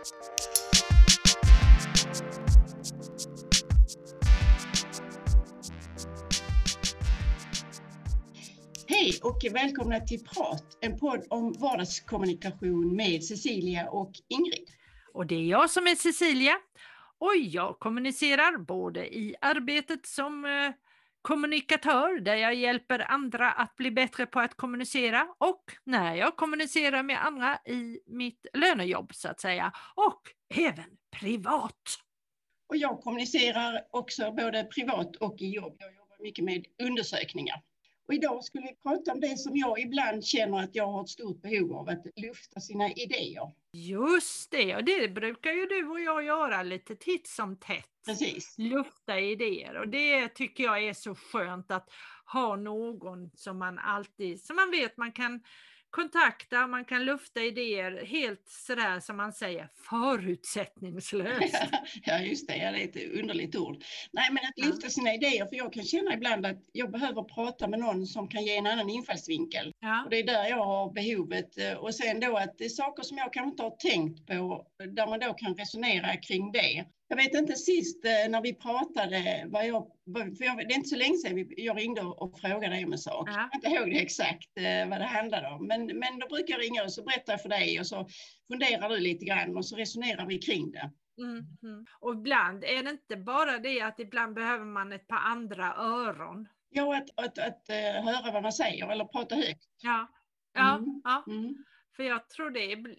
Hej och välkomna till Prat, en podd om vardagskommunikation med Cecilia och Ingrid. Och det är jag som är Cecilia och jag kommunicerar både i arbetet som eh, kommunikatör där jag hjälper andra att bli bättre på att kommunicera och när jag kommunicerar med andra i mitt lönejobb så att säga och även privat. Och jag kommunicerar också både privat och i jobb. Jag jobbar mycket med undersökningar. Och idag skulle vi prata om det som jag ibland känner att jag har ett stort behov av, att lufta sina idéer. Just det, och det brukar ju du och jag göra lite titt som tätt. Precis. Lufta idéer och det tycker jag är så skönt att ha någon som man alltid, som man vet man kan kontakta, man kan lufta idéer helt sådär som man säger förutsättningslöst. ja just det, ja, det är ett underligt ord. Nej men att lufta sina idéer, för jag kan känna ibland att jag behöver prata med någon som kan ge en annan infallsvinkel. Ja. Och det är där jag har behovet. eh, Och sen då att det är saker som jag kanske inte har tänkt på, där man då kan resonera kring det. Jag vet inte sist eh, när vi pratade, vad jag, för jag, det är inte så länge sedan jag ringde och frågade dig om en sak. Ja. Jag kommer inte ihåg det exakt eh, vad det handlade om, men, men då brukar jag ringa och så berättar jag för dig och så funderar du lite grann och så resonerar vi kring det. Mm, mm. Och ibland är det inte bara det att ibland behöver man ett par andra öron. Ja, att, att, att, eh, höra vad man säger eller prata högt. Ja, ja, Mm. ja. Mm. för jag tror det. är-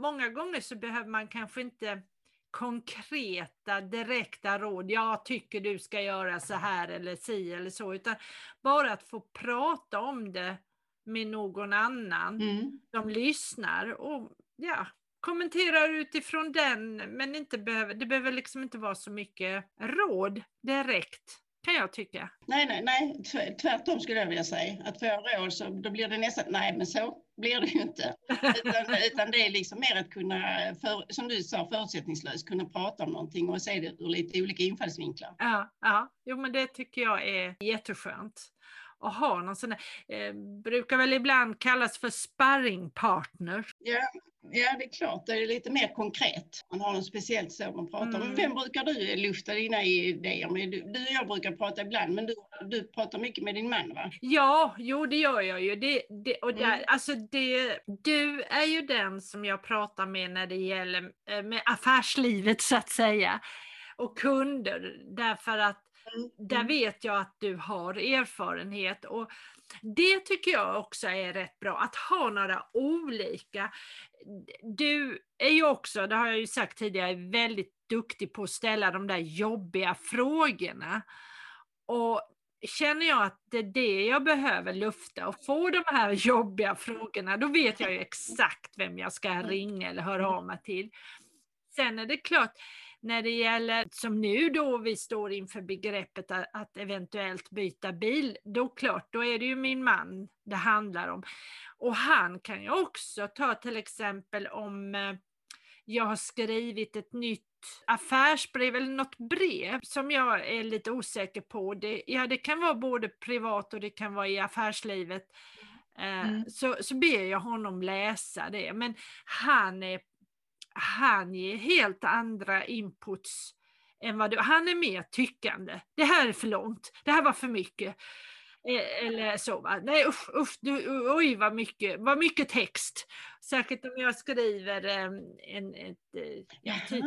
Många gånger så behöver man kanske inte konkreta direkta råd. Jag tycker du ska göra så här eller si eller så, utan bara att få prata om det med någon annan Mm. som lyssnar och ja, kommenterar utifrån den, men inte behöver, det behöver liksom inte vara så mycket råd direkt, kan jag tycka. Nej, nej, nej, tv- tvärtom skulle jag vilja säga. Att få råd så då blir det nästan, nej men så blir det ju inte. Utan, utan det är liksom mer att kunna, för, som du sa, förutsättningslöst kunna prata om någonting och se det ur lite olika infallsvinklar. Ja, ja, jo men det tycker jag är jätteskönt. Att ha någon sån där, eh, brukar väl ibland kallas för sparringpartner. Ja, ja, det är klart, det är lite mer konkret. Man har något speciellt så man pratar om. Mm. Vem brukar du lufta dina idéer med? Du, du och jag brukar prata ibland, men du, du pratar mycket med din man va? Ja, jo det gör jag ju. Det, det, och där, Mm. alltså det, du är ju den som jag pratar med när det gäller eh, med affärslivet så att säga. Och kunder, därför att där Mm. vet jag att du har erfarenhet. Och det tycker jag också är rätt bra, att ha några olika. Du är ju också, det har jag ju sagt tidigare, väldigt duktig på att ställa de där jobbiga frågorna. Och känner jag att det är det jag behöver lufta och få de här jobbiga frågorna, då vet jag ju exakt vem jag ska ringa eller höra av mig till. Sen är det klart, när det gäller, som nu då vi står inför begreppet att, att eventuellt byta bil, då klart, då är det ju min man det handlar om. Och han kan ju också ta till exempel om eh, jag har skrivit ett nytt affärsbrev eller något brev som jag är lite osäker på. Det, ja, det kan vara både privat och det kan vara i affärslivet. Eh, Mm. så, så ber jag honom läsa det. Men han, är, han ger helt andra inputs än vad du... Han är mer tyckande. Det här är för långt. Det här var för mycket. Eh, eller så va. Nej usch, usch du, oj vad mycket, vad mycket text. Särskilt om jag skriver eh, en, ett, eh, ja, typ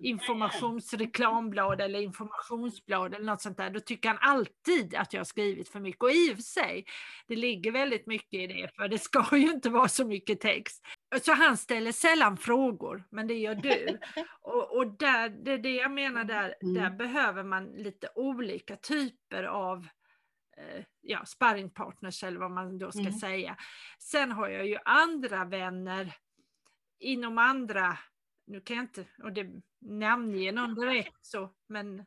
informationsreklamblad eller informationsblad eller något sånt där, då tycker han alltid att jag har skrivit för mycket. Och i och för sig, det ligger väldigt mycket i det, för det ska ju inte vara så mycket text. Så han ställer sällan frågor, men det gör du. Och, och där, det är det jag menar, där, Mm. där behöver man lite olika typer av eh, ja, sparringpartners eller vad man då ska Mm. säga. Sen har jag ju andra vänner inom andra, nu kan jag inte och det, namnge någon direkt så, men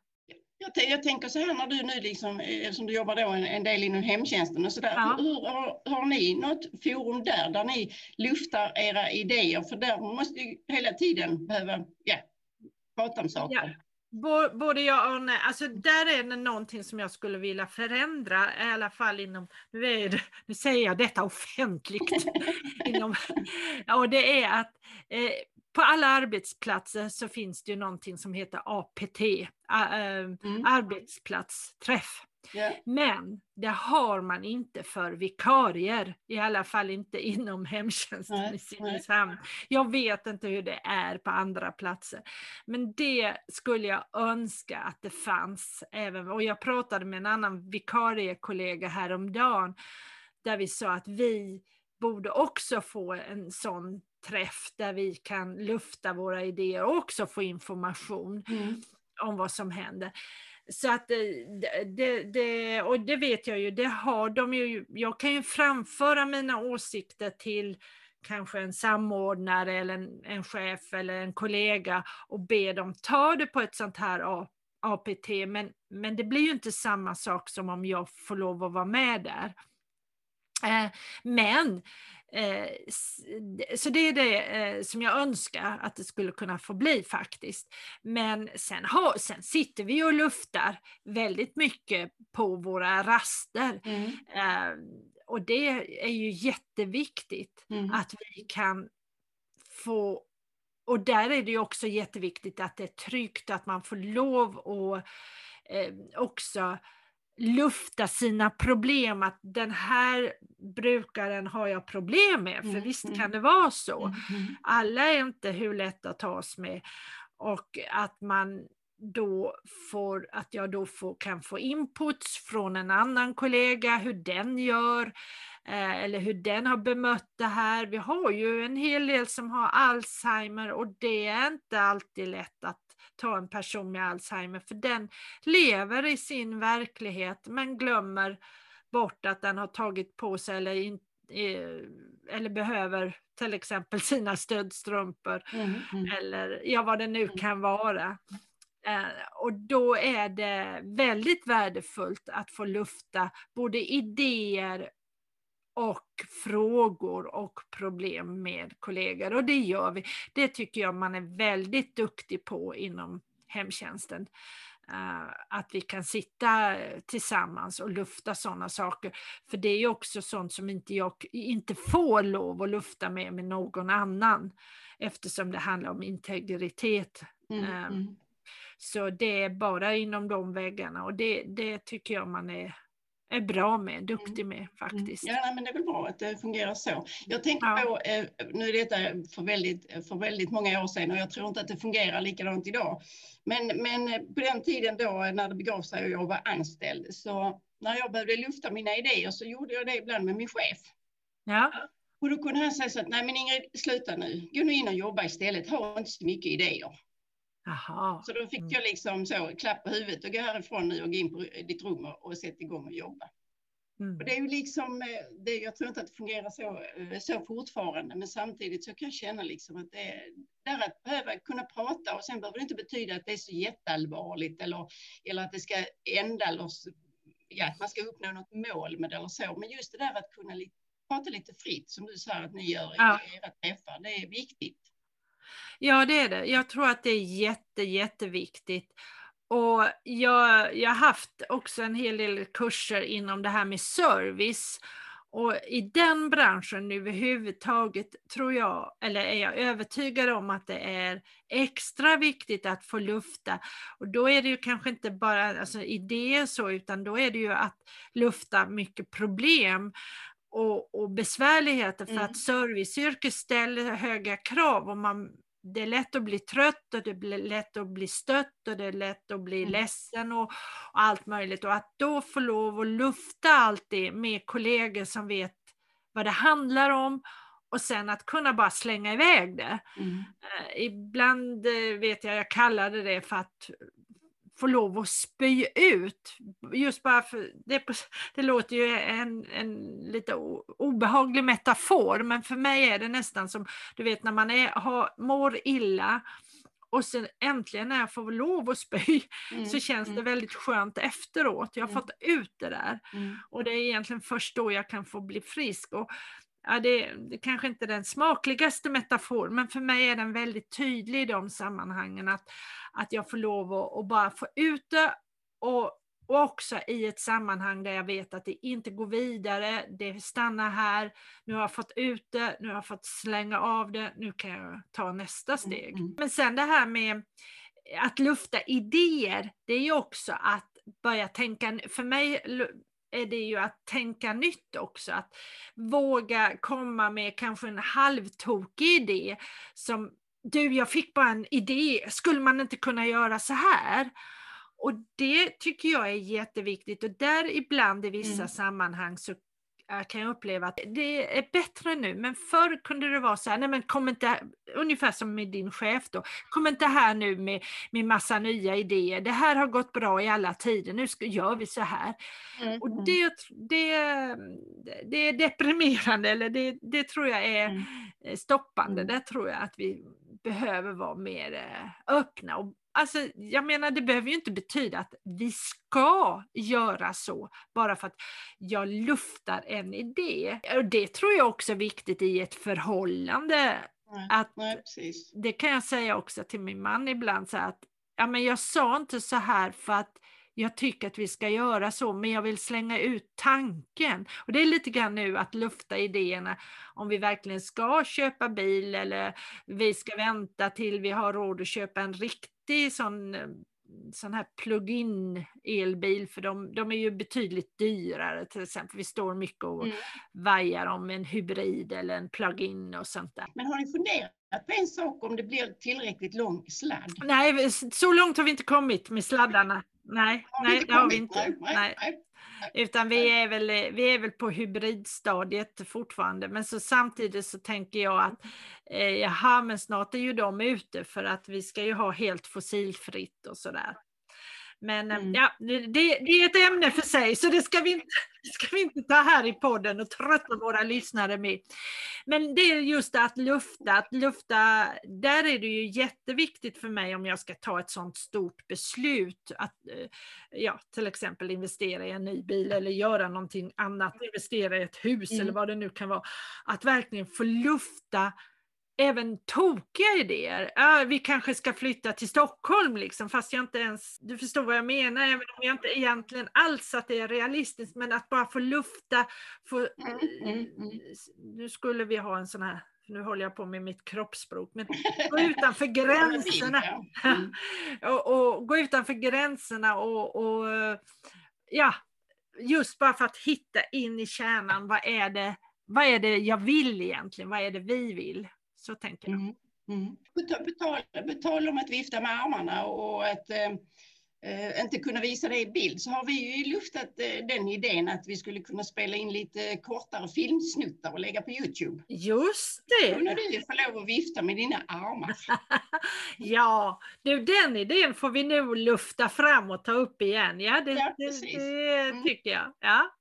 Jag, jag tänker så här när du nu liksom, eh, som du jobbar då en, en del inom hemtjänsten och sådär. Ja. Hur, har, har ni något forum där, där ni luftar era idéer? För där måste ju hela tiden behöva ja, prata om saker. Ja. Både jag och nej, alltså där är det någonting som jag skulle vilja förändra, i alla fall inom, nu, är det, nu säger jag detta offentligt, inom, och det är att eh, på alla arbetsplatser så finns det ju någonting som heter APT, mm. arbetsplatsträff. Yeah. Men det har man inte för vikarier, i alla fall inte inom hemtjänsten nej, i Simrishamn. Jag vet inte hur det är på andra platser. Men det skulle jag önska att det fanns även, och jag pratade med en annan vikariekollega häromdagen, där vi sa att vi borde också få en sån träff där vi kan lufta våra idéer och också få information mm. om vad som händer. Så att det, det, det, och det vet jag ju, det har de ju. Jag kan ju framföra mina åsikter till kanske en samordnare eller en, en chef eller en kollega och be dem ta det på ett sånt här APT, men, men det blir ju inte samma sak som om jag får lov att vara med där. Eh, men Eh, så det är det eh, som jag önskar att det skulle kunna få bli faktiskt. Men sen, har, sen sitter vi och luftar väldigt mycket på våra raster. Mm. Eh, och det är ju jätteviktigt mm. att vi kan få och där är det ju också jätteviktigt att det är tryggt, att man får lov att också lufta sina problem, att den här brukaren har jag problem med, för mm, visst mm. kan det vara så. Mm, mm. Alla är inte hur lätt att tas med och att man då får, att jag då får, kan få inputs från en annan kollega, hur den gör, eh, eller hur den har bemött det här. Vi har ju en hel del som har Alzheimer och det är inte alltid lätt att ta en person med Alzheimer, för den lever i sin verklighet men glömmer bort att den har tagit på sig eller, in, eller behöver till exempel sina stödstrumpor mm, mm. eller ja, vad det nu mm. kan vara. Eh, och då är det väldigt värdefullt att få lufta både idéer och frågor och problem med kollegor och det gör vi. Det tycker jag man är väldigt duktig på inom hemtjänsten. Uh, att vi kan sitta tillsammans och lufta sådana saker. För det är också sånt som inte jag inte får lov att lufta med med någon annan eftersom det handlar om integritet. Mm, uh, mm. Så det är bara inom de väggarna och det, det tycker jag man är är bra med, duktig mm. med mm. faktiskt. Ja, men det är väl bra att det fungerar så. Jag tänker ja. på, eh, nu är detta för väldigt, för väldigt många år sedan och jag tror inte att det fungerar likadant idag. Men, men på den tiden då när det begav sig och jag var anställd så när jag behövde lufta mina idéer så gjorde jag det ibland med min chef. Ja. Och då kunde han säga så att nej men Ingrid, sluta nu, gå nu in och jobba istället, ha inte så mycket idéer. Aha. Så då fick mm. jag liksom så klapp på huvudet och gå härifrån nu och gå in på ditt rum och, sätta igång och jobba. Mm. Och det är ju liksom, eh, det, jag tror inte att det fungerar så, eh, så fortfarande, men samtidigt så kan jag känna liksom att det är där att behöva kunna prata och sen behöver det inte betyda att det är så jätteallvarligt eller, eller att det ska ända eller ja, att man ska uppnå något mål med det eller så. Men just det där att kunna li, prata lite fritt som du sa att ni gör i ja. era träffar, det är viktigt. Ja, det är det. Jag tror att det är jätte, jätteviktigt. Och jag, jag har haft också en hel del kurser inom det här med service. Och i den branschen överhuvudtaget tror jag, eller är jag övertygad om att det är extra viktigt att få lufta. Och då är det ju kanske inte bara alltså, idéer så, utan då är det ju att lufta mycket problem och, och besvärligheter för mm. att serviceyrket ställer höga krav och man det är lätt att bli trött och det är lätt att bli stött och det är lätt att bli mm. ledsen och, och, allt möjligt. Och att då få lov att lufta allt det med kollegor som vet vad det handlar om och sen att kunna bara slänga iväg det. Mm. Uh, ibland uh, vet jag, jag kallade det för att få lov att spy ut. Just bara för, det, det låter ju en, en lite obehaglig metafor, men för mig är det nästan som, du vet när man är, har, mår illa och sen äntligen när jag får lov att spy mm, så känns mm. det väldigt skönt efteråt. Jag har mm. fått ut det där. Mm. Och det är egentligen först då jag kan få bli frisk. Och ja, det, det kanske inte är den smakligaste metafor, men för mig är den väldigt tydlig i de sammanhangen. Att, att jag får lov att, att bara få ut det och och också i ett sammanhang där jag vet att det inte går vidare, det stannar här, nu har jag fått ut det, nu har jag fått slänga av det, nu kan jag ta nästa Mm, steg. mm. Men sen det här med att lufta idéer, det är ju också att börja tänka, för mig är det ju att tänka nytt också, att våga komma med kanske en halvtokig idé som du, jag fick bara en idé, skulle man inte kunna göra så här? Och det tycker jag är jätteviktigt och där ibland i vissa Mm. sammanhang så kan jag uppleva att det är bättre nu, men förr kunde det vara så här, nej men kom inte, ungefär som med din chef då, kom inte här nu med, med massa nya idéer, det här har gått bra i alla tider, nu ska, gör vi så här. Mm, Och mm. det, det, det är deprimerande, eller det, det tror jag är Mm. eh, stoppande. Mm. Där tror jag att vi behöver vara mer eh, öppna. Och, alltså, jag menar, det behöver ju inte betyda att vi ska göra så, bara för att jag luftar en idé. Och det tror jag också är viktigt i ett förhållande. Nej, Att, nej, det kan jag säga också till min man ibland, så att ja, men jag sa inte så här för att jag tycker att vi ska göra så, men jag vill slänga ut tanken. Och det är lite grann nu att lufta idéerna om vi verkligen ska köpa bil eller vi ska vänta till vi har råd att köpa en riktig sån, sån här plug-in elbil, för de, de är ju betydligt dyrare till exempel. Vi står mycket och Mm. vajar om en hybrid eller en plug-in och sånt där. Men har ni funderat på en sak om det blir tillräckligt lång sladd? Nej, så långt har vi inte kommit med sladdarna. Nej, nej det har vi inte. Nej. nej. Utan vi är, väl, vi är väl på hybridstadiet fortfarande. Men så samtidigt så tänker jag att eh, jaha, men snart är ju de ute för att vi ska ju ha helt fossilfritt och sådär. Men eh, Mm. ja, det, det är ett ämne för sig så det ska vi inte, ska vi inte ta här i podden och trötta våra lyssnare med. Men det är just att lufta, att lufta, där är det ju jätteviktigt för mig om jag ska ta ett sådant stort beslut, att eh, ja, till exempel investera i en ny bil eller göra någonting annat, investera i ett hus Mm. eller vad det nu kan vara, att verkligen få lufta även tokiga idéer. Ja, vi kanske ska flytta till Stockholm, liksom, fast jag inte ens, du förstår vad jag menar, även om jag inte egentligen alls att det är realistiskt, men att bara få lufta, få, Mm, mm, mm. nu skulle vi ha en sån här, nu håller jag på med mitt kroppsspråk, men gå utanför gränserna. Och, och gå utanför gränserna och, och eh, ja, just bara för att hitta in i kärnan, vad är det, vad är det jag vill egentligen, vad är det vi vill? Så tänker jag. Mm. Mm. På ta- på tal- om att vifta med armarna och att eh, eh, inte kunna visa det i bild så har vi ju luftat eh, den idén att vi skulle kunna spela in lite kortare filmsnuttar och lägga på Youtube. Just det! kunde du få lov att vifta med dina armar. ja, du den idén får vi nog lufta fram och ta upp igen. Ja, det, Ja, det, det Mm. tycker jag. Ja.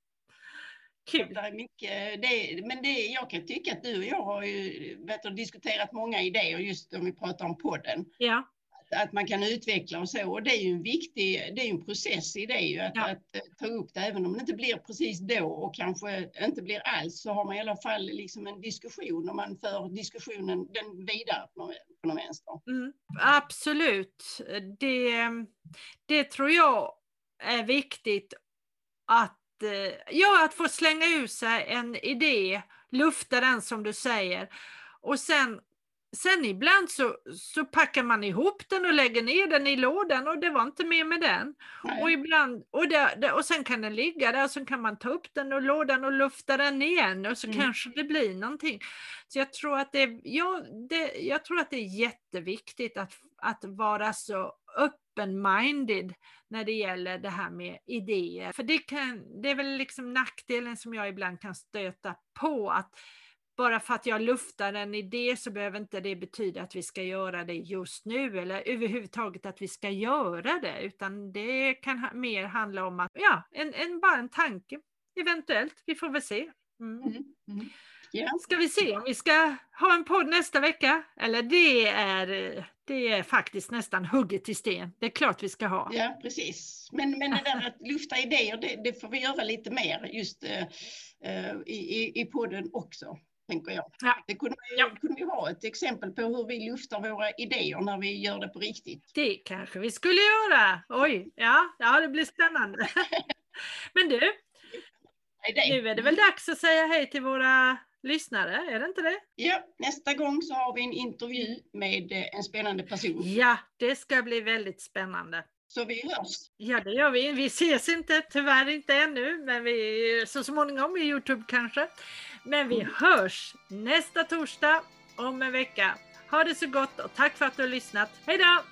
Kul. Det är mycket, det, men det, jag kan tycka att du och jag har ju vet du, diskuterat många idéer just om vi pratar om podden. Ja, Att man kan utveckla och så. Och det är ju en viktig, det är en process i det ju. Att, Ja. att eh, ta upp det, även om det inte blir precis då och kanske inte blir alls, så har man i alla fall liksom en diskussion och man för diskussionen den vidare på någon, på någon vänster. mm, absolut. Det, det tror jag är viktigt att, ja, att få slänga ur sig en idé, lufta den som du säger. Och sen, sen ibland så, så packar man ihop den och lägger ner den i lådan och det var inte mer med den. Nej. Och, ibland, och, det, och sen kan den ligga där och sen kan man ta upp den ur lådan och lufta den igen och så Mm. kanske det blir någonting. Så jag tror att det, ja, det, jag tror att det är jätteviktigt att, att vara så open-minded när det gäller det här med idéer. För det, kan, det är väl liksom nackdelen som jag ibland kan stöta på att bara för att jag luftar en idé så behöver inte det betyda att vi ska göra det just nu eller överhuvudtaget att vi ska göra det utan det kan mer handla om att, ja, en, en, bara en tanke eventuellt. Vi får väl se. Mm. Mm, mm. Ja. Ska vi se om vi ska ha en podd nästa vecka? Eller det är, det är faktiskt nästan hugget i sten. Det är klart vi ska ha. ja, precis. Men, men det där att lufta idéer, det, det får vi göra lite mer just eh, eh, i, i, podden också. tänker jag. Ja. Det kunde, Ja. kunde vi ha ett exempel på hur vi luftar våra idéer när vi gör det på riktigt. Det kanske vi skulle göra. Oj, ja, ja det blir spännande. Men du, nu är det väl dags att säga hej till våra lyssnare, är det inte det? Ja, nästa gång så har vi en intervju med eh, en spännande person. Ja, det ska bli väldigt spännande. Så vi hörs. Ja, det gör vi. Vi ses inte, tyvärr inte ännu, men vi, så småningom i Youtube kanske. Men vi hörs nästa torsdag om en vecka. Ha det så gott och tack för att du har lyssnat. Hej då.